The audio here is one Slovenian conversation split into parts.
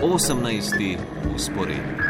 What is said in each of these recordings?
18. usporedni.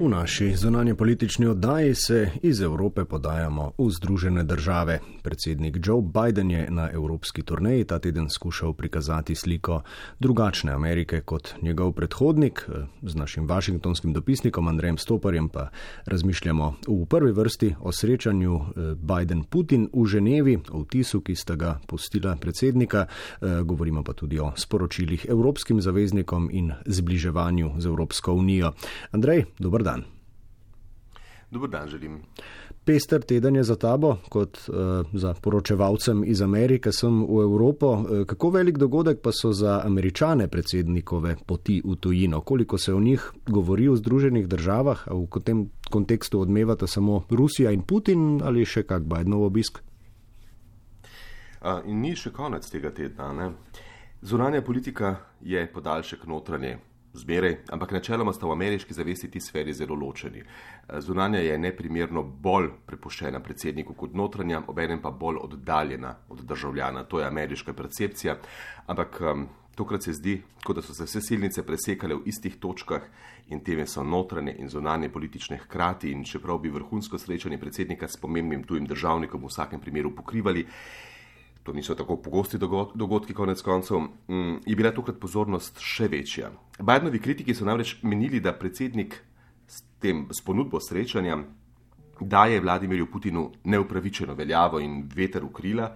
V naši zunanje politični oddaji se iz Evrope podajamo v Združene države. Predsednik Joe Biden je na evropski turneji ta teden skušal prikazati sliko drugačne Amerike kot njegov predhodnik. Z našim vašingtonskim dopisnikom Andrejem Stoparjem pa razmišljamo v prvi vrsti o srečanju eh, Biden-Putin v Ženevi, o vtisu, ki sta ga postila predsednika. Eh, govorimo pa tudi o sporočilih evropskim zaveznikom in zbliževanju z Evropsko unijo. Andrej, dober dan. Dobro dan, želim. Pester teden je za tabo, kot uh, za poročevalcem iz Amerike, sem v Evropo. Uh, kako velik dogodek pa so za američane predsednikove poti v tujino? Koliko se o njih govori v Združenih državah, v tem kontekstu odmevata samo Rusija in Putin ali še kak Bidenov obisk? Uh, in ni še konec tega tedna. Ne? Zunanja politika je podaljšek notranje zmeraj, ampak načeloma sta v ameriški zavesti ti sferi zelo ločeni. Eh, zunanja je neprimerno bolj prepuščena predsedniku kot notranja, obenem pa bolj oddaljena od državljana. To je ameriška percepcija, ampak um, tokrat se zdi, kot da so se vse silnice presekale v istih točkah in teme so notranje in zunanje politične hkrati in čeprav bi vrhunsko srečanje predsednika s pomembnim tujim državnikom v vsakem primeru pokrivali, to niso tako pogosti dogodki, konec koncev, mm, je bila tokrat pozornost še večja. Bidenovi kritiki so namreč menili, da predsednik s tem s ponudbo srečanja daje Vladimirju Putinu neupravičeno veljavo in veter v krila.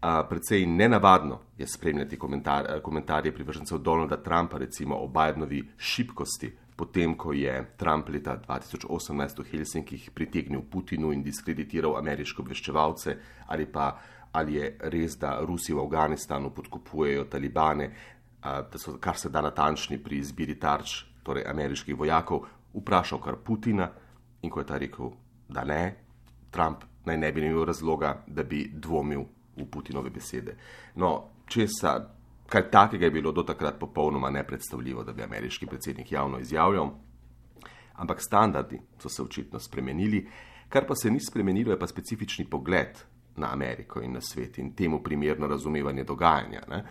Predvsej nenavadno je spremljati komentar, komentarje privržencev Donalda Trumpa, recimo o Bidenovi šibkosti, potem ko je Trump leta 2018 v Helsinkih pritegnil Putinu in diskreditiral ameriške obveščevalce ali pa ali je res, da Rusi v Afganistanu podkupujejo talibane, da so kar se da natančni pri izbiri tarč, torej ameriških vojakov, vprašal kar Putina in ko je ta rekel, da ne, Trump naj ne bi imel razloga, da bi dvomil v Putinove besede. No, česa, kaj takega je bilo do takrat popolnoma nepredstavljivo, da bi ameriški predsednik javno izjavljal, ampak standardi so se očitno spremenili. Kar pa se ni spremenilo, je pa specifični pogled na Ameriko in na svet in temu primerno razumevanje dogajanja. Ne?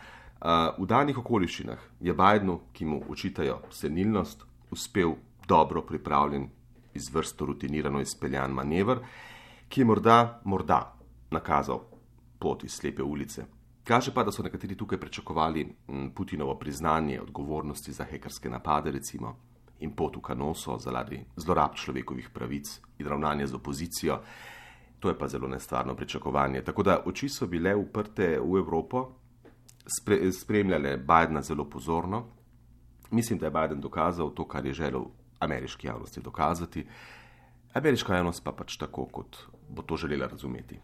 V danih okoliščinah je Bidenu, ki mu učitajo senilnost, uspel dobro pripravljen, izvrsto rutinirano izpeljan manevr, ki je morda, morda nakazal pot iz slepe ulice. Kaže pa, da so nekateri tukaj pričakovali Putinovo priznanje odgovornosti za hekerske napade, recimo, in pot v kanoso zaradi zlorab človekovih pravic in ravnanja z opozicijo. To je pa zelo nestvarno pričakovanje. Tako da oči so bile uprte v Evropo, spre, spremljale Bidna zelo pozorno. Mislim, da je Biden dokazal to, kar je želel ameriški javnosti dokazati. Ameriška javnost pa pač tako, kot bo to želela razumeti.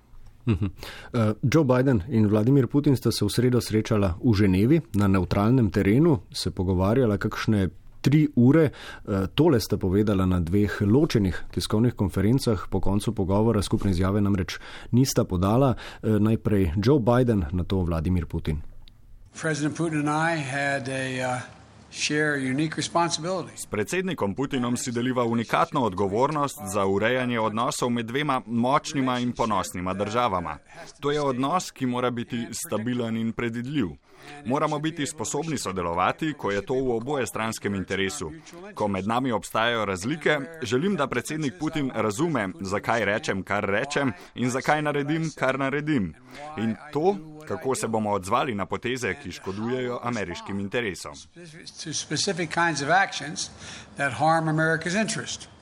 Uh -huh. uh, Joe Biden in Vladimir Putin sta se v sredo srečala v Ženevi na neutralnem terenu, se pogovarjala, kakšne tri ure. Eh, tole sta povedala na dveh ločenih tiskovnih konferencah, po koncu pogovora skupne izjave namreč nista podala. Eh, najprej Joe Biden, na to Vladimir Putin. Predsednik Putin in jaz imamo. S predsednikom Putinom si deliva unikatno odgovornost za urejanje odnosov med dvema močnima in ponosnima državama. To je odnos, ki mora biti stabilen in predvidljiv. Moramo biti sposobni sodelovati, ko je to v oboje stranskem interesu. Ko med nami obstajajo razlike, želim, da predsednik Putin razume, zakaj rečem, kar rečem in zakaj naredim, kar naredim In to, kako se bomo odzvali na poteze, ki škodujejo ameriškim interesom.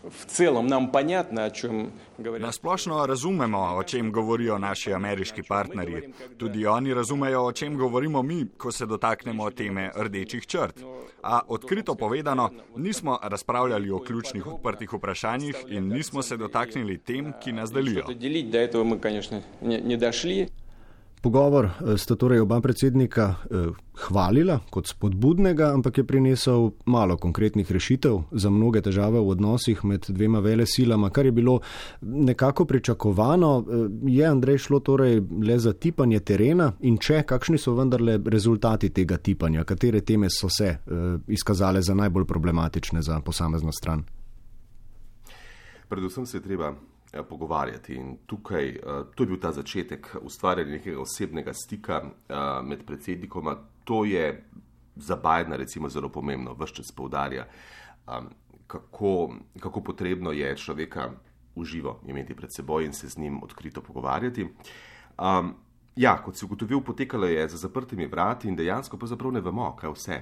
V celom nam понятно, o čem govorijo. Nasplošno razumemo, o čem govorijo naši ameriški partnerji. Tudi oni razumejo, o čem govorimo mi, ko se dotaknemo teme rdečih črt. A odkrito povedano, nismo razpravljali o ključnih odprtih vprašanjih in nismo se dotaknili tem, ki nas delijo. Pogovor eh, sta torej oba predsednika eh, hvalila kot spodbudnega, ampak je prinesel malo konkretnih rešitev za mnoge težave v odnosih med dvema vele silama, kar je bilo nekako pričakovano. Eh, je Andrej šlo torej le za tipanje terena in če, kakšni so vendarle rezultati tega tipanja, katere teme so se izkazale za najbolj problematične za posamezno stran? Predvsem se je treba pogovarjati. In tukaj, to je bil ta začetek ustvarjanja nekega osebnega stika med predsednikoma. To je za Bidna recimo zelo pomembno, vse čas poudarja, kako, kako potrebno je človeka uživo imeti pred seboj in se z njim odkrito pogovarjati. Um, ja, kot si ugotovil, potekalo je za zaprtimi vrati in dejansko pravzaprav ne vemo, kaj vse,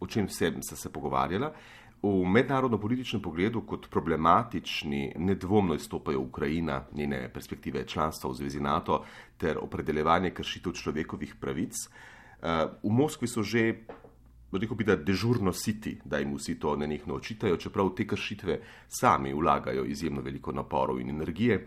o čem vse so se pogovarjala. V mednarodno političnem pogledu kot problematični nedvomno izstopajo Ukrajina, njene perspektive članstva v Zvezi NATO ter opredeljevanje kršitev človekovih pravic. V Moskvi so že rekel bi, da dežurno siti, da jim vsi to nenehno očitajo, čeprav te kršitve sami vlagajo izjemno veliko naporov in energije.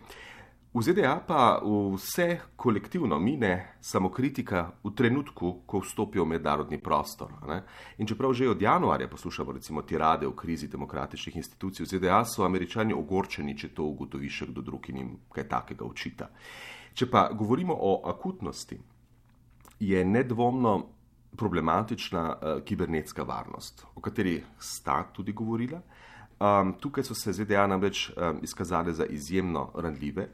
V ZDA pa vse kolektivno mine samokritika v trenutku, ko vstopijo v mednarodni prostor. Ne? In čeprav že od januarja poslušamo recimo tirade o krizi demokratičnih institucij v ZDA, so američani ogorčeni, če to ugotovi še kdo drug in jim kaj takega očita. Če pa govorimo o akutnosti, je nedvomno problematična uh, kibernetska varnost, o kateri sta tudi govorila. Um, tukaj so se ZDA namreč um, izkazale za izjemno randljive.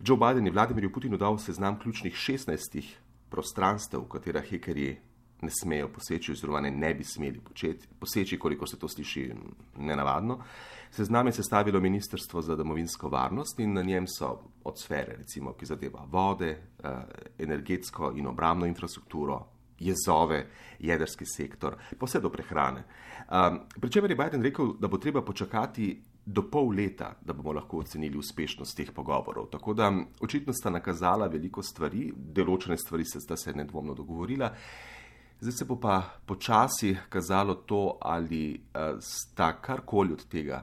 Joe Biden je Vladimirju Putinu dal seznam ključnih 16 prostranstev, v katera hekerji ne smejo poseči, oziroma ne, ne bi smeli početi, poseči, koliko se to sliši nenavadno. Seznam je sestavilo Ministrstvo za domovinsko varnost in na njem so od sfere, recimo, ki zadeva vode, uh, energetsko in obramno infrastrukturo, jezove, jedrski sektor, pa vse do prehrane. Um, Pričemer je Biden rekel, da bo treba počakati do pol leta, da bomo lahko ocenili uspešnost teh pogovorov. Tako da očitno sta nakazala veliko stvari, določene stvari se sta se nedvomno dogovorila. Zdaj se bo pa počasi kazalo to, ali uh, sta karkoli od tega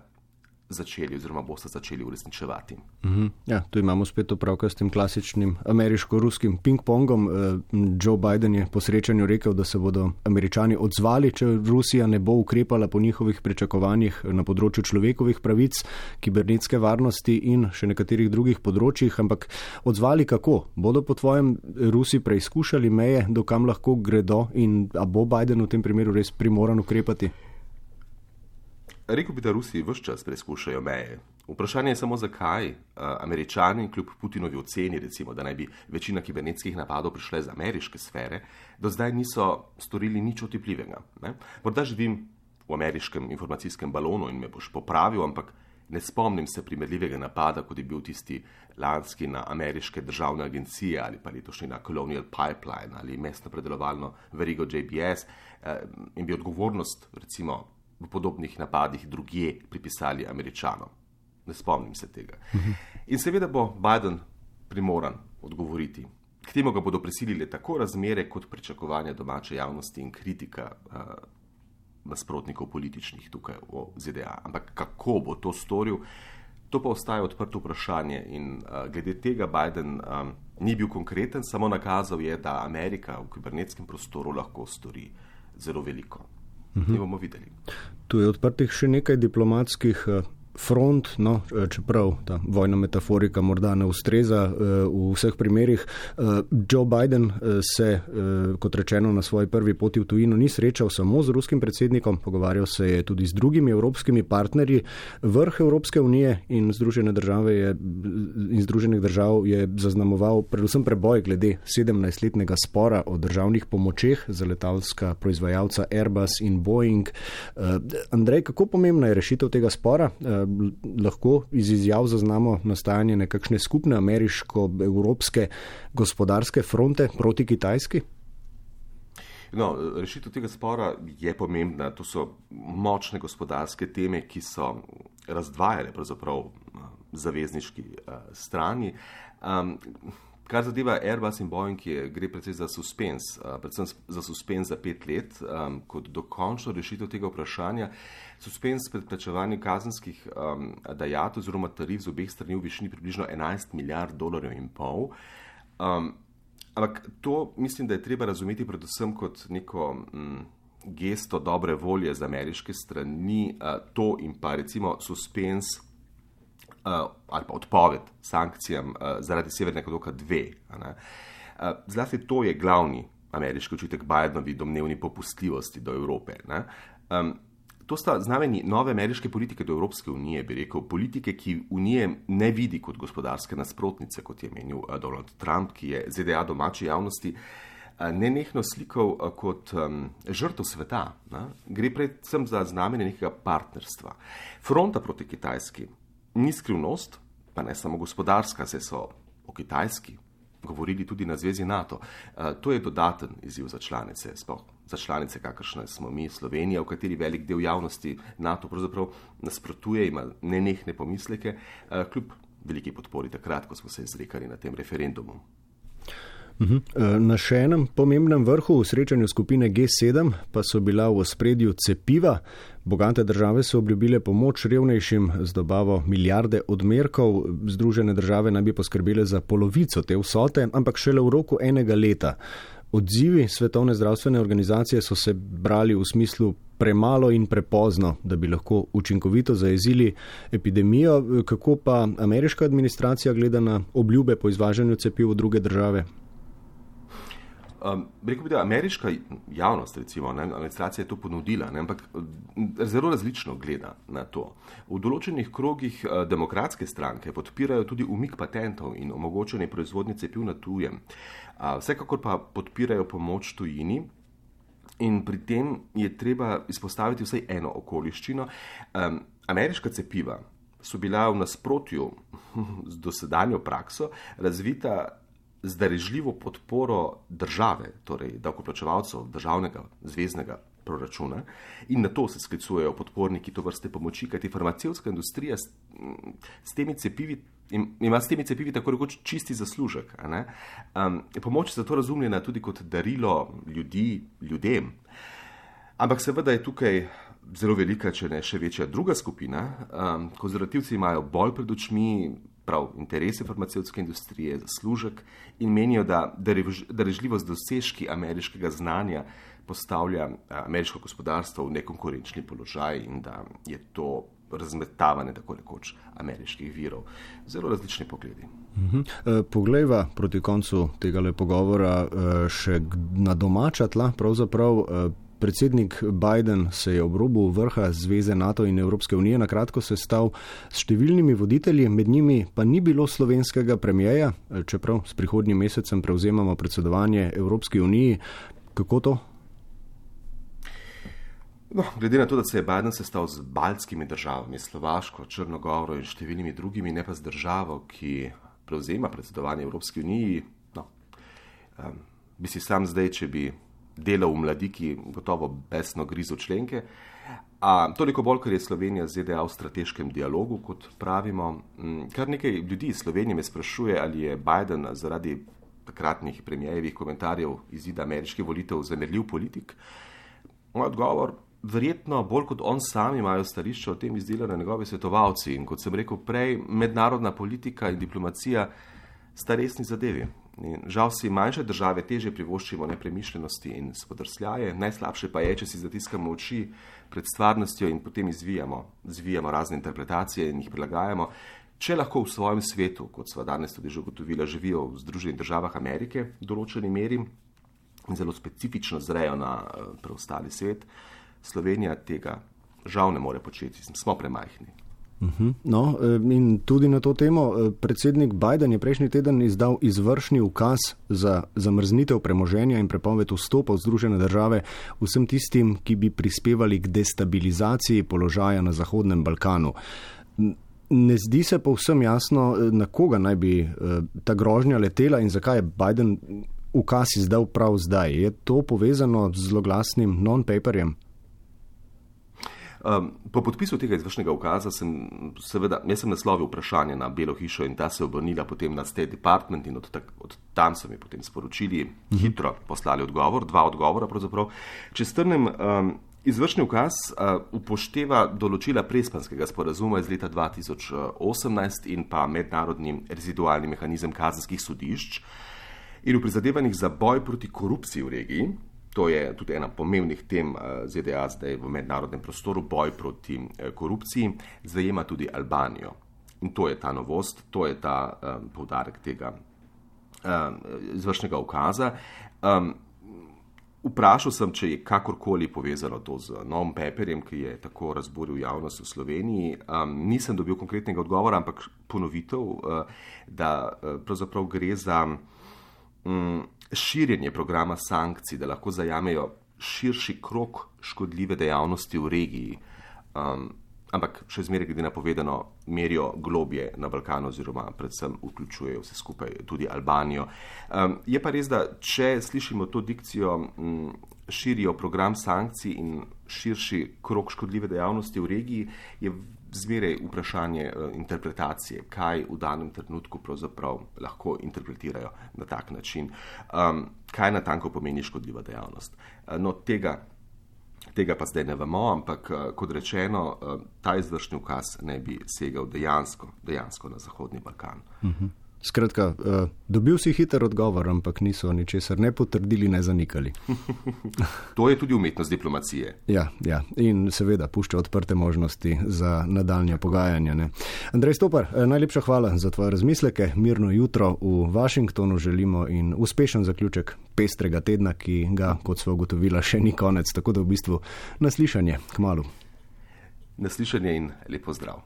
začeli oziroma boste začeli uresničevati. Uh -huh. ja, tu imamo spet opravka s tem klasičnim ameriško-ruskim ping-pongom. Uh, Joe Biden je po srečanju rekel, da se bodo američani odzvali, če Rusija ne bo ukrepala po njihovih pričakovanjih na področju človekovih pravic, kibernetske varnosti in še nekaterih drugih področjih. Ampak odzvali kako? Bodo po tvojem Rusi preizkušali meje, dokam lahko gredo in a bo Biden v tem primeru res primoran ukrepati? Rekl bi, da Rusi vse čas preizkušajo meje. Vprašanje je samo, zakaj američani, kljub Putinovi oceni, recimo, da naj bi večina kibernetskih napadov prišle iz ameriške sfere, do zdaj niso storili nič otipljivega. Morda živim v ameriškem informacijskem balonu in me boš popravil, ampak ne spomnim se primerljivega napada, kot je bil tisti lanski na ameriške državne agencije ali pa letošnji na Colonial Pipeline ali mestno predelovalno verigo JBS in bi odgovornost, recimo, v podobnih napadih drugje pripisali američanom. Ne spomnim se tega. In seveda bo Biden primoran odgovoriti. K temu ga bodo prisilili tako razmere, kot pričakovanja domače javnosti in kritika uh, nasprotnikov političnih tukaj v ZDA. Ampak kako bo to storil, to pa ostaje odprto vprašanje. In uh, glede tega Biden um, ni bil konkreten, samo nakazal je, da Amerika v kibernetskem prostoru lahko stori zelo veliko. Mhm. bomo videli. Tu je odprtih še nekaj diplomatskih eh, front, no, eh, čeprav ta vojna metaforika morda ne ustreza uh, v vseh primerjih. Uh, Joe Biden se, kot rečeno, na svoji prvi poti v tujino ni srečal samo z ruskim predsednikom, pogovarjal se je tudi z drugimi evropskimi partnerji. Vrh Evropske unije in Združene države je, in Združenih držav je zaznamoval predvsem preboj glede 17-letnega spora o državnih pomočeh za letalska proizvajalca Airbus in Boeing. Andrej, kako pomembna je rešitev tega spora? Lahko iz izjav zaznamo nastajanje nekakšne skupne ameriško-evropske gospodarske fronte proti Kitajski? No, rešitev tega spora je pomembna. To so močne gospodarske teme, ki so razdvajale zavezniški uh, strani. Um, Kar zadeva Airbus in Boeing, gre predvsem za suspens, predvsem za suspens za pet let, um, kot dokončno rešitev tega vprašanja. Suspens pred plačevanjem kazenskih um, dajatov oziroma tarif z obeh strani v višini približno 11 milijard dolarjev in pol. Um, ampak to mislim, da je treba razumeti predvsem kot neko um, gesto dobre volje z ameriške strani, uh, to in pa recimo suspens uh, ali pa odpoved sankcijam uh, zaradi Severnega toka 2. Uh, zlasti to je glavni ameriški očitek Bidenovi domnevni popustljivosti do Evrope. Um, to sta znameni nove ameriške politike do Evropske unije, bi rekel, politike, ki unije ne vidi kot gospodarske nasprotnice, kot je menil Donald Trump, ki je ZDA domači javnosti nenehno slikal kot um, žrtev sveta. Ne? Gre predvsem za znamenje nekega partnerstva. Fronta proti Kitajski ni skrivnost, pa ne samo gospodarska, se so o Kitajski govorili tudi na Zvezi NATO. To je dodaten izziv za članice, sploh za članice, kakršne smo mi, Slovenija, v kateri velik del javnosti NATO pravzaprav nasprotuje, ima nenehne pomisleke, kljub veliki podpori takrat, ko smo se izrekali na tem referendumu. Mhm. Na še enem pomembnem vrhu v srečanju skupine G7 pa so bila v ospredju cepiva. Bogate države so obljubile pomoč revnejšim z dobavo milijarde odmerkov. Združene države naj bi poskrbele za polovico te vsote, ampak šele v roku enega leta. Odzivi Svetovne zdravstvene organizacije so se brali v smislu premalo in prepozno, da bi lahko učinkovito zajezili epidemijo. Kako pa ameriška administracija gleda na obljube po izvažanju cepiv v druge države? Um, rekel bi, da ameriška javnost, recimo, ne, administracija je to ponudila, ne, ampak zelo različno gleda na to. V določenih krogih uh, demokratske stranke podpirajo tudi umik patentov in omogočanje proizvodnje cepiv na tujem. Uh, vsekakor pa podpirajo pomoč tujini. In pri tem je treba izpostaviti vsaj eno okoliščino. Um, ameriška cepiva so bila v nasprotju z dosedanjo prakso razvita z darežljivo podporo države, torej davkoplačevalcev državnega zvezdnega proračuna in na to se sklicujejo podporniki to vrste pomoči, kajti farmacevska industrija s, s temi cepivi ima s temi cepivi tako rekoč čisti zaslužek. Um, pomoč je zato razumljena tudi kot darilo ljudi, ljudem. Ampak seveda je tukaj zelo velika, če ne še večja druga skupina. Um, konzervativci imajo bolj pred očmi prav interese farmacevtske industrije, zaslužek in menijo, da darežljivost dosežki ameriškega znanja postavlja ameriško gospodarstvo v nekonkurenčni položaj in da je to razmetavanje tako rekoč ameriških virov. Zelo različni pogledi. Mhm. E, poglejva proti koncu tega pogovora e, še na domača tla, pravzaprav. Predsednik Biden se je ob robu vrha Zveze NATO in Evropske unije na kratko sestal s številnimi voditelji, med njimi pa ni bilo slovenskega premijeja, čeprav s prihodnjim mesecem prevzemamo predsedovanje Evropski uniji. Kako to? No, glede na to, da se je Biden sestal z baltskimi državami, Slovaško, Črnogoro in številnimi drugimi, ne pa z državo, ki prevzema predsedovanje Evropski uniji, no, um, bi si sam zdaj, če bi delal v mladiki, gotovo besno grizo členke. A, toliko bolj, ker je Slovenija z ZDA v strateškem dialogu, kot pravimo. Mm, kar nekaj ljudi iz Slovenije me sprašuje, ali je Biden zaradi takratnih premijejevih komentarjev izida ameriških volitev zamerljiv politik. Moj odgovor, verjetno bolj kot on sam imajo stališče o tem izdelane njegovi svetovalci in kot sem rekel prej, mednarodna politika in diplomacija sta resni zadevi. In žal si manjše države teže privoščimo nepremišljenosti in spodrsljaje, najslabše pa je, če si zatiskamo oči pred stvarnostjo in potem izvijamo, zvijamo razne interpretacije in jih prilagajamo. Če lahko v svojem svetu, kot smo danes tudi že ugotovili, živijo v Združenih državah Amerike v določeni meri in zelo specifično zrejo na eh, preostali svet, Slovenija tega žal ne more početi, smo premajhni. No, eh, in tudi na to temo, eh, predsednik Biden je prejšnji teden izdal izvršni ukaz za zamrznitev premoženja in prepoved vstopa v Združene države vsem tistim, ki bi prispevali k destabilizaciji položaja na Zahodnem Balkanu. Ne zdi se povsem jasno, eh, na koga naj bi ta grožnja letela in zakaj je Biden ukaz izdal prav zdaj. Je to povezano z zloglasnim non-paperjem? Um, po podpisu tega izvršnega ukaza sem seveda sem naslovil vprašanje na Belo hišo in ta se je obrnila potem na State Department in od, tak, od tam so mi potem sporočili, mhm. hitro poslali odgovor, dva odgovora pravzaprav. Če strnem, um, izvršni ukaz uh, upošteva določila prespanskega sporazuma iz leta 2018 in pa mednarodni rezidualni mehanizem kazenskih sodišč in v prizadevanjih za boj proti korupciji v regiji. To je tudi ena pomembnih tem eh, ZDA zdaj v mednarodnem prostoru, boj proti eh, korupciji, zajema tudi Albanijo. In to je ta novost, to je ta um, poudarek tega um, izvršnega ukaza. Um, Vprašal sem, če je kakorkoli povezano to z novim peperjem, ki je tako razburil javnost v Sloveniji. Um, nisem dobil konkretnega odgovora, ampak ponovitev, uh, da uh, pravzaprav gre za um, širjenje programa sankcij, da lahko zajamejo širši krok škodljive dejavnosti v regiji. Um, ampak še zmeraj, glede na povedano, merijo globje na Balkanu, oziroma predvsem vključujejo vse skupaj tudi Albanijo. Um, je pa res, da če slišimo to dikcijo, m, širijo program sankcij in širši krok škodljive dejavnosti v regiji, je zmeraj vprašanje uh, interpretacije, kaj v danem trenutku lahko interpretirajo na tak način, um, kaj natanko pomeni škodljiva dejavnost. Uh, no, tega Tega pa zdaj ne vemo, ampak eh, kot rečeno, eh, ta izvršni ukaz ne bi segal dejansko, dejansko na Zahodni Balkan. Uh mhm. -huh. Skratka, uh, dobil si hiter odgovor, ampak niso ničesar ne potrdili, ne zanikali. to je tudi umetnost diplomacije. Ja, ja. in seveda pušča odprte možnosti za nadaljne pogajanja. Ne. Andrej Stopar, eh, najlepša hvala za tvoje razmisleke. Mirno jutro v Washingtonu želimo in uspešen zaključek pestrega tedna, ki ga, kot smo ugotovili, še ni konec. Tako da v bistvu naslišanje k malu. Naslišanje in lepo zdrav.